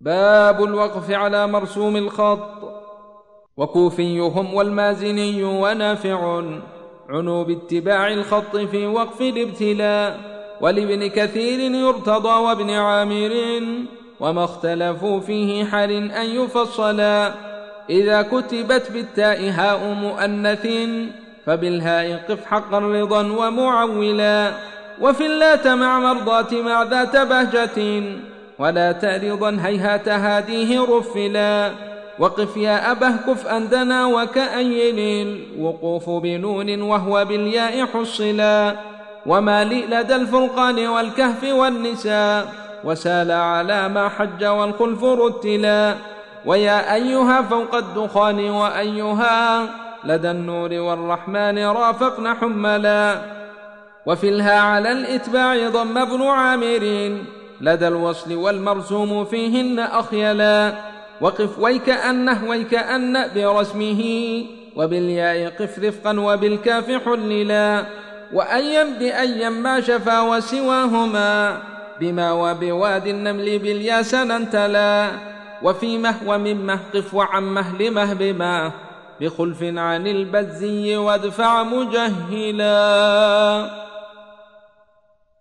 باب الوقف على مرسوم الخط. وكوفيهم والمازني ونافع. عنوا باتباع الخط في وقف الابتلاء. ولابن كثير يرتضى وابن عامر. وما اختلفوا فيه حال أن يفصلا. إذا كتبت بالتاء هاء مؤنث. فبالهاء قف حقا رضا ومعولا. وفي اللات مع مرضات مع ذات بهجة. ولا ترضا هيهات هاديه رفلا. وقف يا أبه كف أندنا وكأين. الوقوف بنون وهو بالياء حصلا. وما لي لدى الفرقان والكهف والنساء. وسال على ما حج والخلف رتلا. ويا أيها فوق الدخان وأيها لدى النور والرحمن رافقن حملا. وفي الها على الإتباع ضم ابن عامر لدى الوصل والمرسوم فيهن أخيلا. وقف ويكأنه ويكأن برسمه وبالياء قف رفقا وبالكاف حللا. وأيا بأيا ما شفا وسواهما بما وبواد النمل بالياس ننتلا. وفي مه ومن قف وعمه لمه بما بخلف عن البزي وادفع مجهلا.